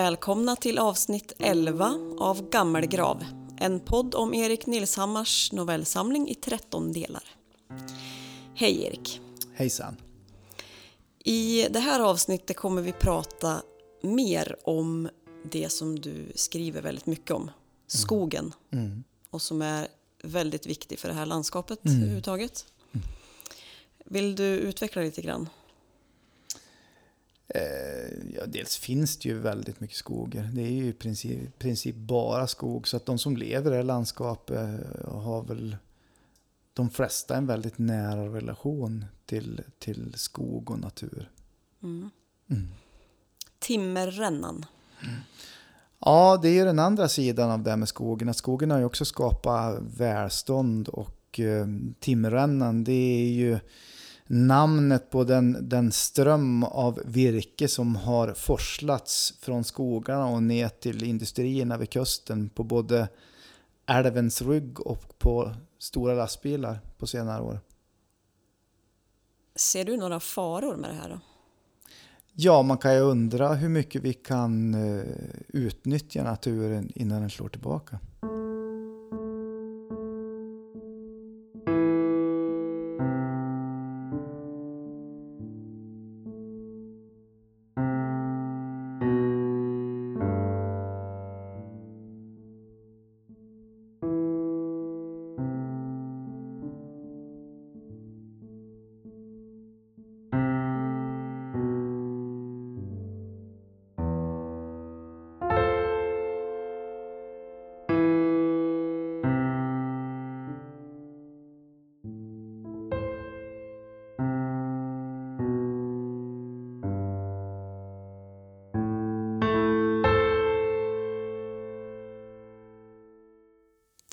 Välkomna till avsnitt 11 av Gammelgrav. En podd om Erik Nilshammars novellsamling i 13 delar. Hej Erik! Hejsan! I det här avsnittet kommer vi prata mer om det som du skriver väldigt mycket om. Skogen. Mm. Och som är väldigt viktig för det här landskapet Mm. överhuvudtaget. Vill du utveckla lite grann? Eh, ja, dels finns det ju väldigt mycket skogar. Det är ju i princip, princip bara skog. Så att de som lever i det här landskapet eh, har väl de flesta en väldigt nära relation till, till skog och natur. Mm. Mm. Timmerrännan. Ja, det är ju den andra sidan av det här med skogen. Att skogen har ju också skapat välstånd och eh, timmerrännan det är ju namnet på den, den ström av virke som har forslats från skogarna och ner till industrierna vid kusten på både älvens rygg och på stora lastbilar på senare år. Ser du några faror med det här då? Ja, man kan ju undra hur mycket vi kan eh, utnyttja naturen innan den slår tillbaka.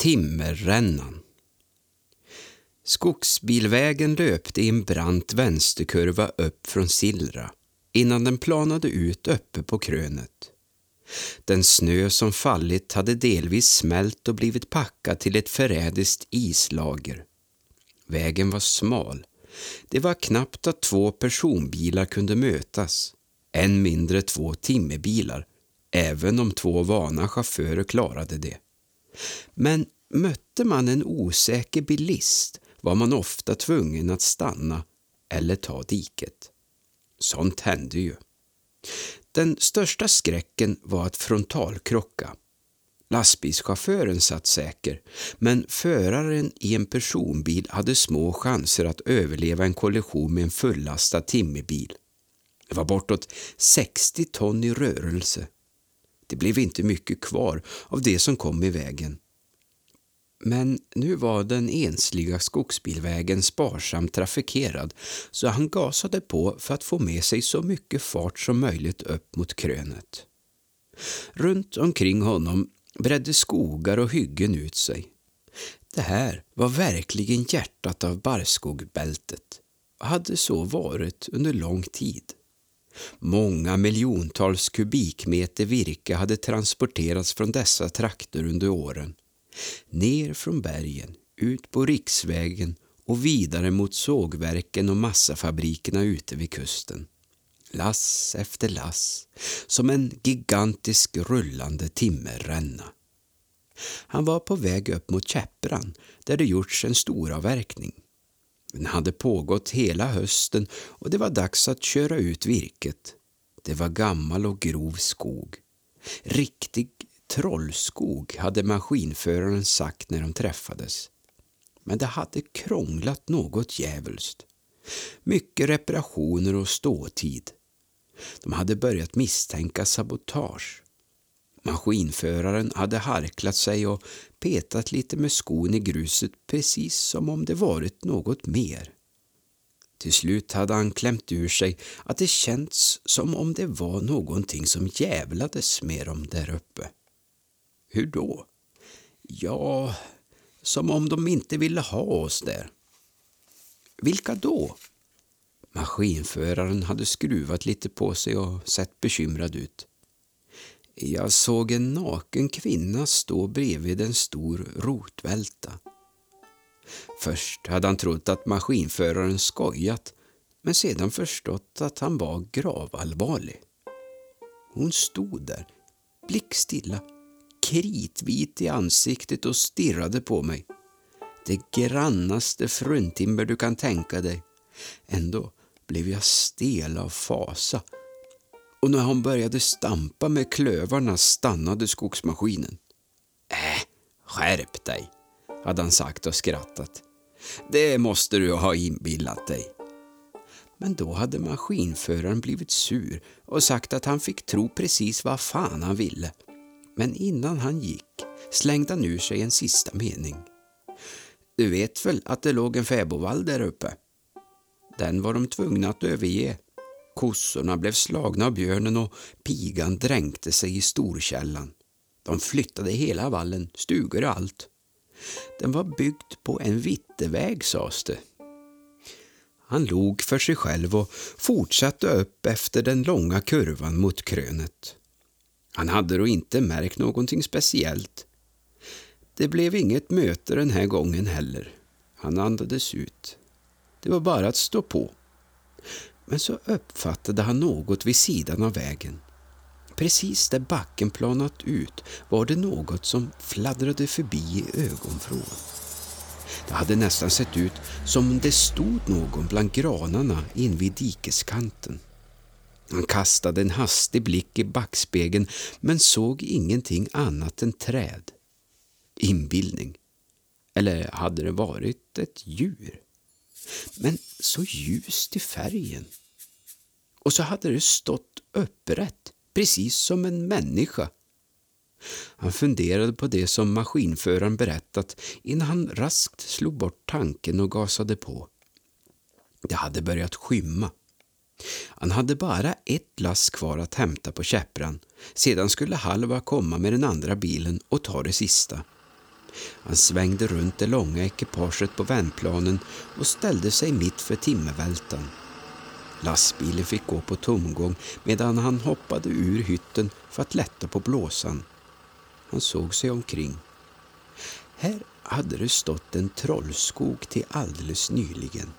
Timmerrännan. Skogsbilvägen löpte i en brant vänsterkurva upp från Sillra innan den planade ut uppe på krönet. Den snö som fallit hade delvis smält och blivit packad till ett förrädiskt islager. Vägen var smal. Det var knappt att två personbilar kunde mötas, än mindre två timmerbilar, även om två vana chaufförer klarade det. Men mötte man en osäker bilist var man ofta tvungen att stanna eller ta diket. Sånt hände ju. Den största skräcken var att frontalkrocka. Lastbilschauffören satt säker, men föraren i en personbil hade små chanser att överleva en kollision med en fullastad timmerbil. Det var bortåt 60 ton i rörelse. Det blev inte mycket kvar av det som kom i vägen. Men nu var den ensliga skogsbilvägen sparsamt trafikerad så han gasade på för att få med sig så mycket fart som möjligt upp mot krönet. Runt omkring honom bredde skogar och hyggen ut sig. Det här var verkligen hjärtat av barrskogbältet och hade så varit under lång tid. Många miljontals kubikmeter virke hade transporterats från dessa trakter under åren. Ner från bergen, ut på riksvägen och vidare mot sågverken och massafabrikerna ute vid kusten. Lass efter lass, som en gigantisk rullande timmerränna. Han var på väg upp mot Käppran där det gjorts en storavverkning. Den hade pågått hela hösten och det var dags att köra ut virket. Det var gammal och grov skog. Riktig trollskog hade maskinföraren sagt när de träffades. Men det hade krånglat något djävulskt. Mycket reparationer och ståtid. De hade börjat misstänka sabotage. Maskinföraren hade harklat sig och petat lite med skon i gruset precis som om det varit något mer. Till slut hade han klämt ur sig att det känts som om det var någonting som jävlades med dem där uppe. Hur då? Ja, som om de inte ville ha oss där. Vilka då? Maskinföraren hade skruvat lite på sig och sett bekymrad ut. Jag såg en naken kvinna stå bredvid en stor rotvälta. Först hade han trott att maskinföraren skojat men sedan förstått att han var gravallvarlig. Hon stod där, blickstilla, kritvit i ansiktet och stirrade på mig. Det grannaste fruntimmer du kan tänka dig. Ändå blev jag stel av fasa. Och när hon började stampa med klövarna stannade skogsmaskinen. Äh, skärp dig, hade han sagt och skrattat. Det måste du ha inbillat dig. Men då hade maskinföraren blivit sur och sagt att han fick tro precis vad fan han ville. Men innan han gick slängde han ur sig en sista mening. Du vet väl att det låg en fäbodvall där uppe? Den var de tvungna att överge. Kossorna blev slagna av björnen och pigan dränkte sig i storkällan. De flyttade hela vallen, stugor och allt. Den var byggd på en vitteväg, sades det. Han log för sig själv och fortsatte upp efter den långa kurvan mot krönet. Han hade då inte märkt någonting speciellt. Det blev inget möte den här gången heller. Han andades ut. Det var bara att stå på. Men så uppfattade han något vid sidan av vägen. Precis där backen planat ut var det något som fladdrade förbi i ögonvrån. Det hade nästan sett ut som om det stod någon bland granarna invid dikeskanten. Han kastade en hastig blick i backspegeln men såg ingenting annat än träd. Inbildning. Eller hade det varit ett djur? Men så ljust i färgen. Och så hade det stått upprätt, precis som en människa. Han funderade på det som maskinföraren berättat innan han raskt slog bort tanken och gasade på. Det hade börjat skymma. Han hade bara ett lass kvar att hämta på käppran. Sedan skulle Halva komma med den andra bilen och ta det sista. Han svängde runt det långa ekipaget på vändplanen och ställde sig mitt för timmervältan. Lastbilen fick gå på tomgång medan han hoppade ur hytten för att lätta på blåsan. Han såg sig omkring. Här hade det stått en trollskog till alldeles nyligen.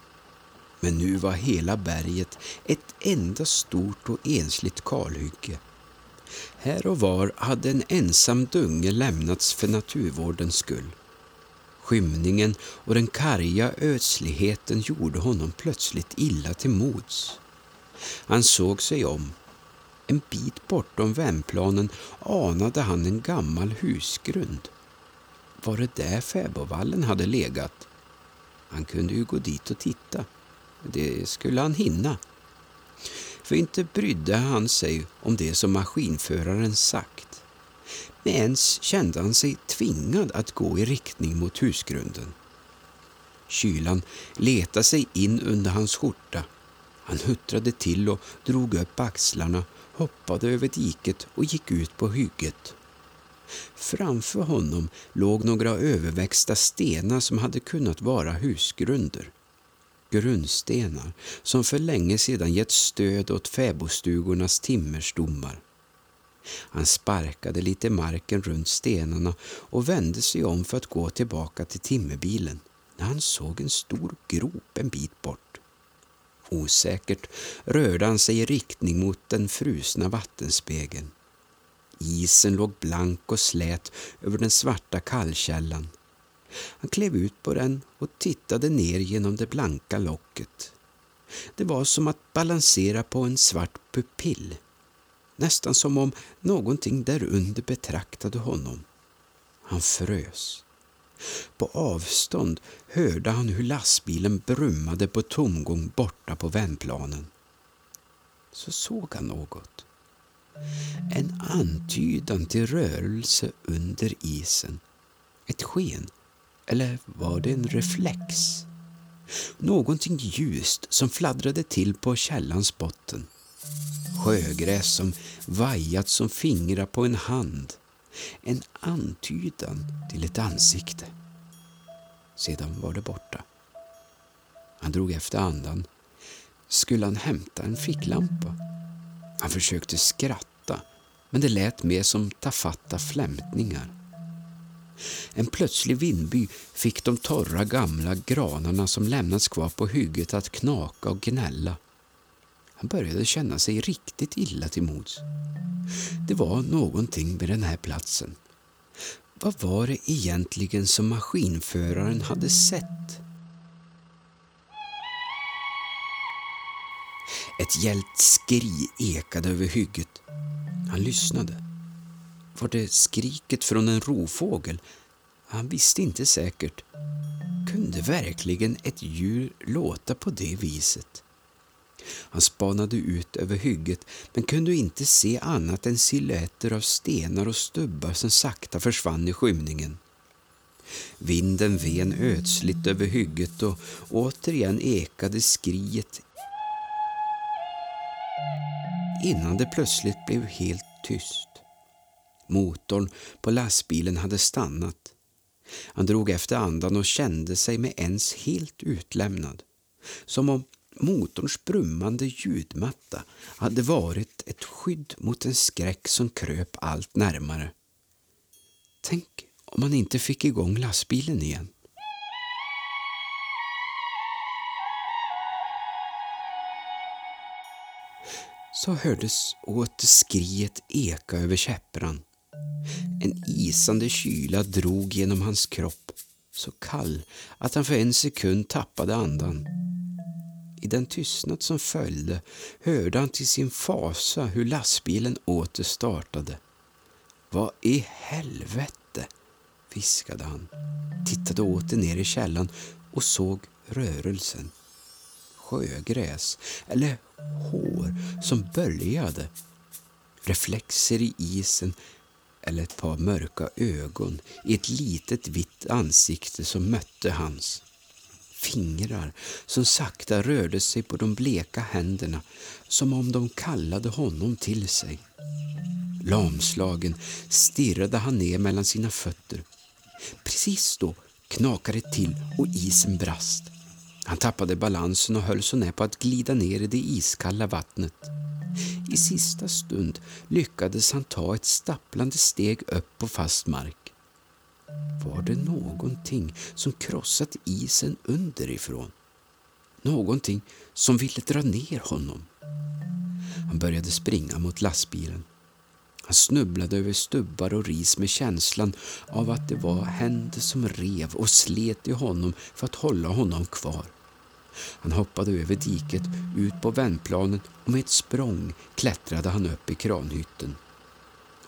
Men nu var hela berget ett enda stort och ensligt kalhygge. Här och var hade en ensam dunge lämnats för naturvårdens skull. Skymningen och den karga ödsligheten gjorde honom plötsligt illa till mods. Han såg sig om. En bit bortom vändplanen anade han en gammal husgrund. Var det där fäbodvallen hade legat? Han kunde ju gå dit och titta. Det skulle han hinna. För inte brydde han sig om det som maskinföraren sagt. Men ens kände han sig tvingad att gå i riktning mot husgrunden. Kylan letade sig in under hans skjorta. Han huttrade till och drog upp axlarna, hoppade över diket och gick ut på hygget. Framför honom låg några överväxta stenar som hade kunnat vara husgrunder grundstenar som för länge sedan gett stöd åt fäbodstugornas timmerstommar. Han sparkade lite marken runt stenarna och vände sig om för att gå tillbaka till timmerbilen när han såg en stor grop en bit bort. Osäkert rörde han sig i riktning mot den frusna vattenspegeln. Isen låg blank och slät över den svarta kallkällan han klev ut på den och tittade ner genom det blanka locket. Det var som att balansera på en svart pupill. Nästan som om någonting därunder betraktade honom. Han frös. På avstånd hörde han hur lastbilen brummade på tomgång borta på vändplanen. Så såg han något. En antydan till rörelse under isen. Ett sken eller var det en reflex? Någonting ljust som fladdrade till på källans botten. Sjögräs som vajat som fingrar på en hand. En antydan till ett ansikte. Sedan var det borta. Han drog efter andan. Skulle han hämta en ficklampa? Han försökte skratta, men det lät mer som tafatta flämtningar. En plötslig vindby fick de torra gamla granarna som lämnats kvar på hygget att knaka och gnälla. Han började känna sig riktigt illa till mods. Det var någonting med den här platsen. Vad var det egentligen som maskinföraren hade sett? Ett gällt skri ekade över hygget. Han lyssnade. Var det skriket från en rovfågel? Han visste inte säkert. Kunde verkligen ett djur låta på det viset? Han spanade ut över hygget men kunde inte se annat än silhuetter av stenar och stubbar som sakta försvann i skymningen. Vinden ven ödsligt över hygget och återigen ekade skriet innan det plötsligt blev helt tyst. Motorn på lastbilen hade stannat. Han drog efter andan och kände sig med ens helt utlämnad. Som om motorns brummande ljudmatta hade varit ett skydd mot en skräck som kröp allt närmare. Tänk om man inte fick igång lastbilen igen. Så hördes åter skriet eka över käppran. En isande kyla drog genom hans kropp, så kall att han för en sekund tappade andan. I den tystnad som följde hörde han till sin fasa hur lastbilen åter startade. Vad i helvete? viskade han, tittade åter ner i källan och såg rörelsen. Sjögräs, eller hår som böljade. Reflexer i isen eller ett par mörka ögon i ett litet vitt ansikte som mötte hans. Fingrar som sakta rörde sig på de bleka händerna som om de kallade honom till sig. Lamslagen stirrade han ner mellan sina fötter. Precis då knakade det till och isen brast. Han tappade balansen och höll så nära på att glida ner i det iskalla vattnet. I sista stund lyckades han ta ett stapplande steg upp på fast mark. Var det någonting som krossat isen underifrån? Någonting som ville dra ner honom? Han började springa mot lastbilen. Han snubblade över stubbar och ris med känslan av att det var händer som rev och slet i honom för att hålla honom kvar. Han hoppade över diket ut på vändplanen och med ett språng klättrade han upp i kranhytten.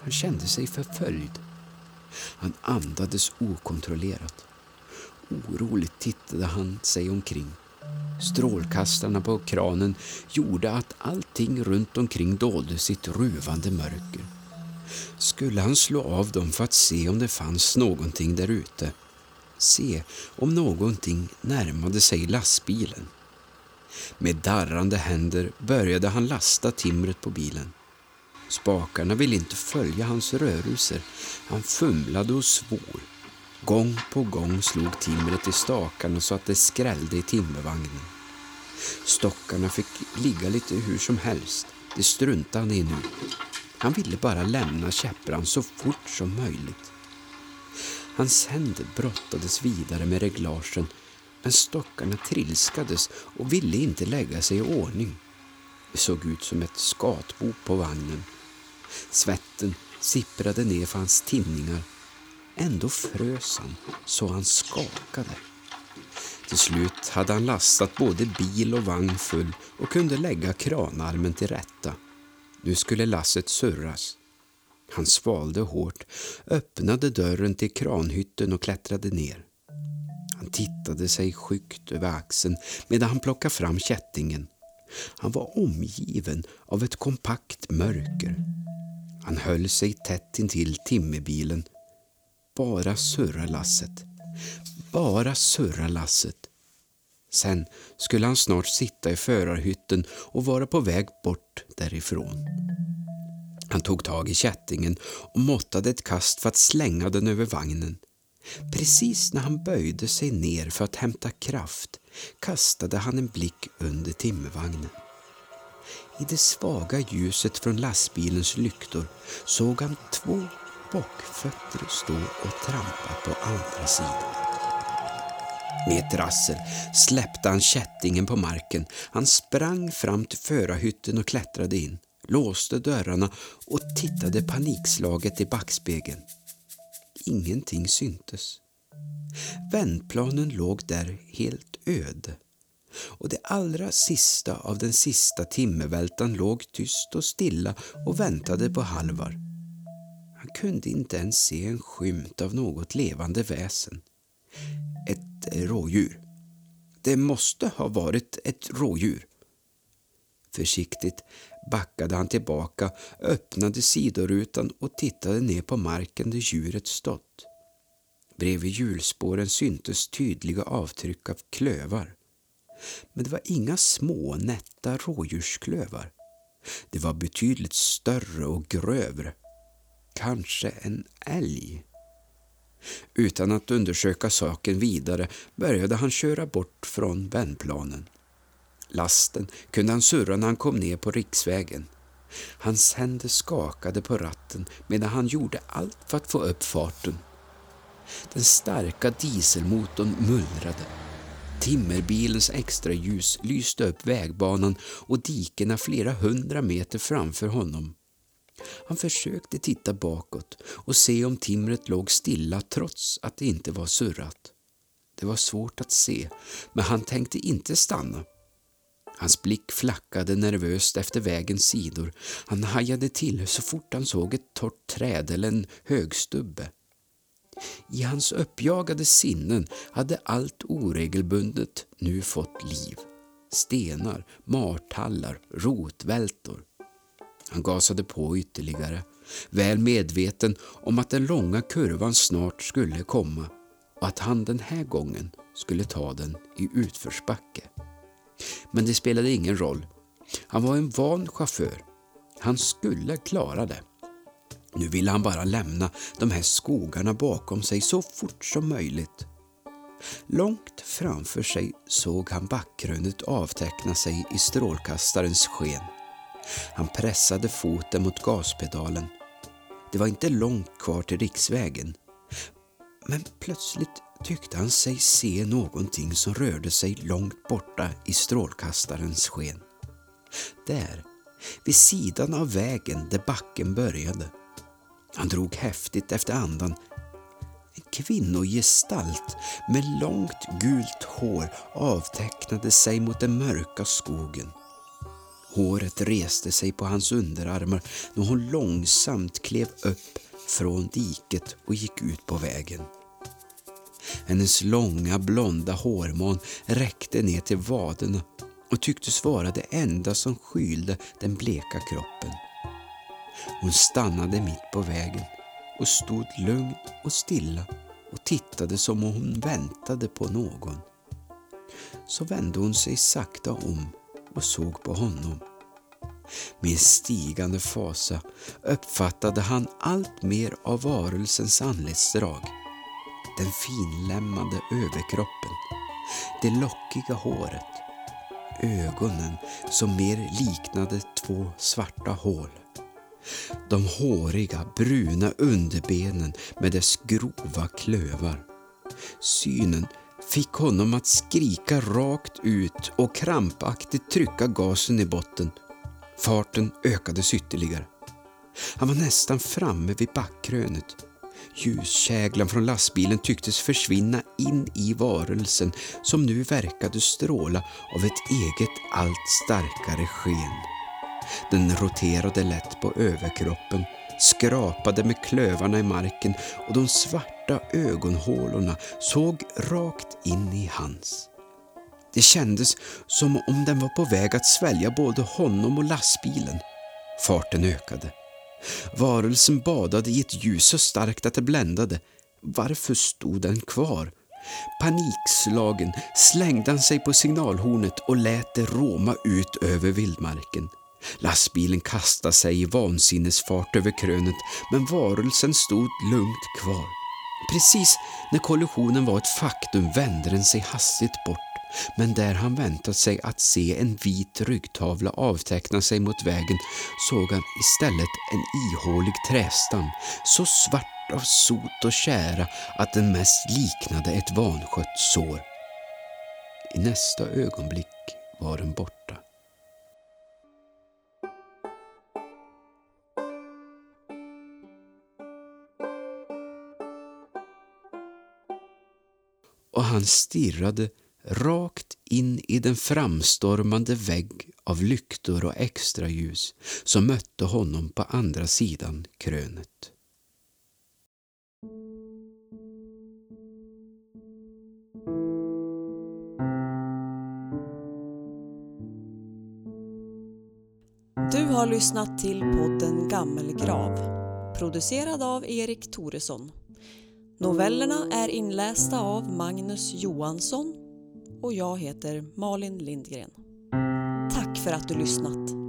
Han kände sig förföljd. Han andades okontrollerat. Oroligt tittade han sig omkring. Strålkastarna på kranen gjorde att allting runt omkring dolde sitt ruvande mörker. Skulle han slå av dem för att se om det fanns någonting där ute? Se om någonting närmade sig lastbilen? Med darrande händer började han lasta timret på bilen. Spakarna ville inte följa hans rörelser. Han fumlade och svor. Gång på gång slog timret i stakarna så att det skrällde i timmervagnen. Stockarna fick ligga lite hur som helst. Det struntade han i nu. Han ville bara lämna käppran så fort som möjligt. Hans händer brottades vidare med reglagen men stockarna trilskades och ville inte lägga sig i ordning. Det såg ut som ett skatbo på vagnen. Svetten sipprade ner för hans tinningar. Ändå frös han så han skakade. Till slut hade han lastat både bil och vagn full och kunde lägga kranarmen till rätta. Nu skulle lasset surras. Han svalde hårt, öppnade dörren till kranhytten och klättrade ner. Han tittade sig skyggt över axeln medan han plockade fram kättingen. Han var omgiven av ett kompakt mörker. Han höll sig tätt intill timmerbilen. Bara surra lasset. Bara surra lasset. Sen skulle han snart sitta i förarhytten och vara på väg bort därifrån. Han tog tag i kättingen och måttade ett kast för att slänga den över vagnen. Precis när han böjde sig ner för att hämta kraft kastade han en blick under timmervagnen. I det svaga ljuset från lastbilens lyktor såg han två bockfötter stå och trampa på andra sidan. Med ett rassel släppte han kättingen på marken. Han sprang fram till förarhytten och klättrade in, låste dörrarna och tittade panikslaget i backspegeln. Ingenting syntes. Vändplanen låg där helt öde och det allra sista av den sista timmervältan låg tyst och stilla och väntade på Halvar. Han kunde inte ens se en skymt av något levande väsen. Ett rådjur. Det måste ha varit ett rådjur. Försiktigt backade han tillbaka, öppnade sidorutan och tittade ner på marken där djuret stått. Bredvid hjulspåren syntes tydliga avtryck av klövar. Men det var inga små nätta rådjursklövar. Det var betydligt större och grövre. Kanske en älg. Utan att undersöka saken vidare började han köra bort från vändplanen. Lasten kunde han surra när han kom ner på riksvägen. Hans händer skakade på ratten medan han gjorde allt för att få upp farten. Den starka dieselmotorn mullrade. Timmerbilens extraljus lyste upp vägbanan och dikena flera hundra meter framför honom. Han försökte titta bakåt och se om timret låg stilla trots att det inte var surrat. Det var svårt att se, men han tänkte inte stanna. Hans blick flackade nervöst efter vägens sidor. Han hajade till så fort han såg ett torrt träd eller en högstubbe. I hans uppjagade sinnen hade allt oregelbundet nu fått liv. Stenar, martallar, rotvältor. Han gasade på ytterligare, väl medveten om att den långa kurvan snart skulle komma och att han den här gången skulle ta den i utförsbacke. Men det spelade ingen roll. Han var en van chaufför. Han skulle klara det. Nu ville han bara lämna de här skogarna bakom sig så fort som möjligt. Långt framför sig såg han backkrönet avteckna sig i strålkastarens sken. Han pressade foten mot gaspedalen. Det var inte långt kvar till riksvägen. Men plötsligt tyckte han sig se någonting som rörde sig långt borta i strålkastarens sken. Där, vid sidan av vägen där backen började. Han drog häftigt efter andan. En kvinnogestalt med långt gult hår avtecknade sig mot den mörka skogen. Håret reste sig på hans underarmar när hon långsamt klev upp från diket och gick ut på vägen. Hennes långa blonda hårmån räckte ner till vaderna och tycktes vara det enda som skylde den bleka kroppen. Hon stannade mitt på vägen och stod lugn och stilla och tittade som om hon väntade på någon. Så vände hon sig sakta om och såg på honom. Med stigande fasa uppfattade han allt mer av varelsens anletsdrag. Den finlämmade överkroppen, det lockiga håret, ögonen som mer liknade två svarta hål. De håriga, bruna underbenen med dess grova klövar. Synen fick honom att skrika rakt ut och krampaktigt trycka gasen i botten. Farten ökades ytterligare. Han var nästan framme vid backkrönet. Ljuskäglan från lastbilen tycktes försvinna in i varelsen som nu verkade stråla av ett eget allt starkare sken. Den roterade lätt på överkroppen, skrapade med klövarna i marken och de svarta ögonhålorna såg rakt in i hans. Det kändes som om den var på väg att svälja både honom och lastbilen. Farten ökade. Varelsen badade i ett ljus så starkt att det bländade. Varför stod den kvar? Panikslagen slängde han sig på signalhornet och lät det råma ut över vildmarken. Lastbilen kastade sig i vansinnesfart över krönet men varelsen stod lugnt kvar. Precis när kollisionen var ett faktum vände den sig hastigt bort men där han väntat sig att se en vit ryggtavla avteckna sig mot vägen såg han istället en ihålig trästam, så svart av sot och kära att den mest liknade ett vanskött sår. I nästa ögonblick var den borta. Och han stirrade rakt in i den framstormande vägg av lyktor och extraljus som mötte honom på andra sidan krönet. Du har lyssnat till podden Gammelgrav, producerad av Erik Toresson. Novellerna är inlästa av Magnus Johansson och jag heter Malin Lindgren. Tack för att du lyssnat!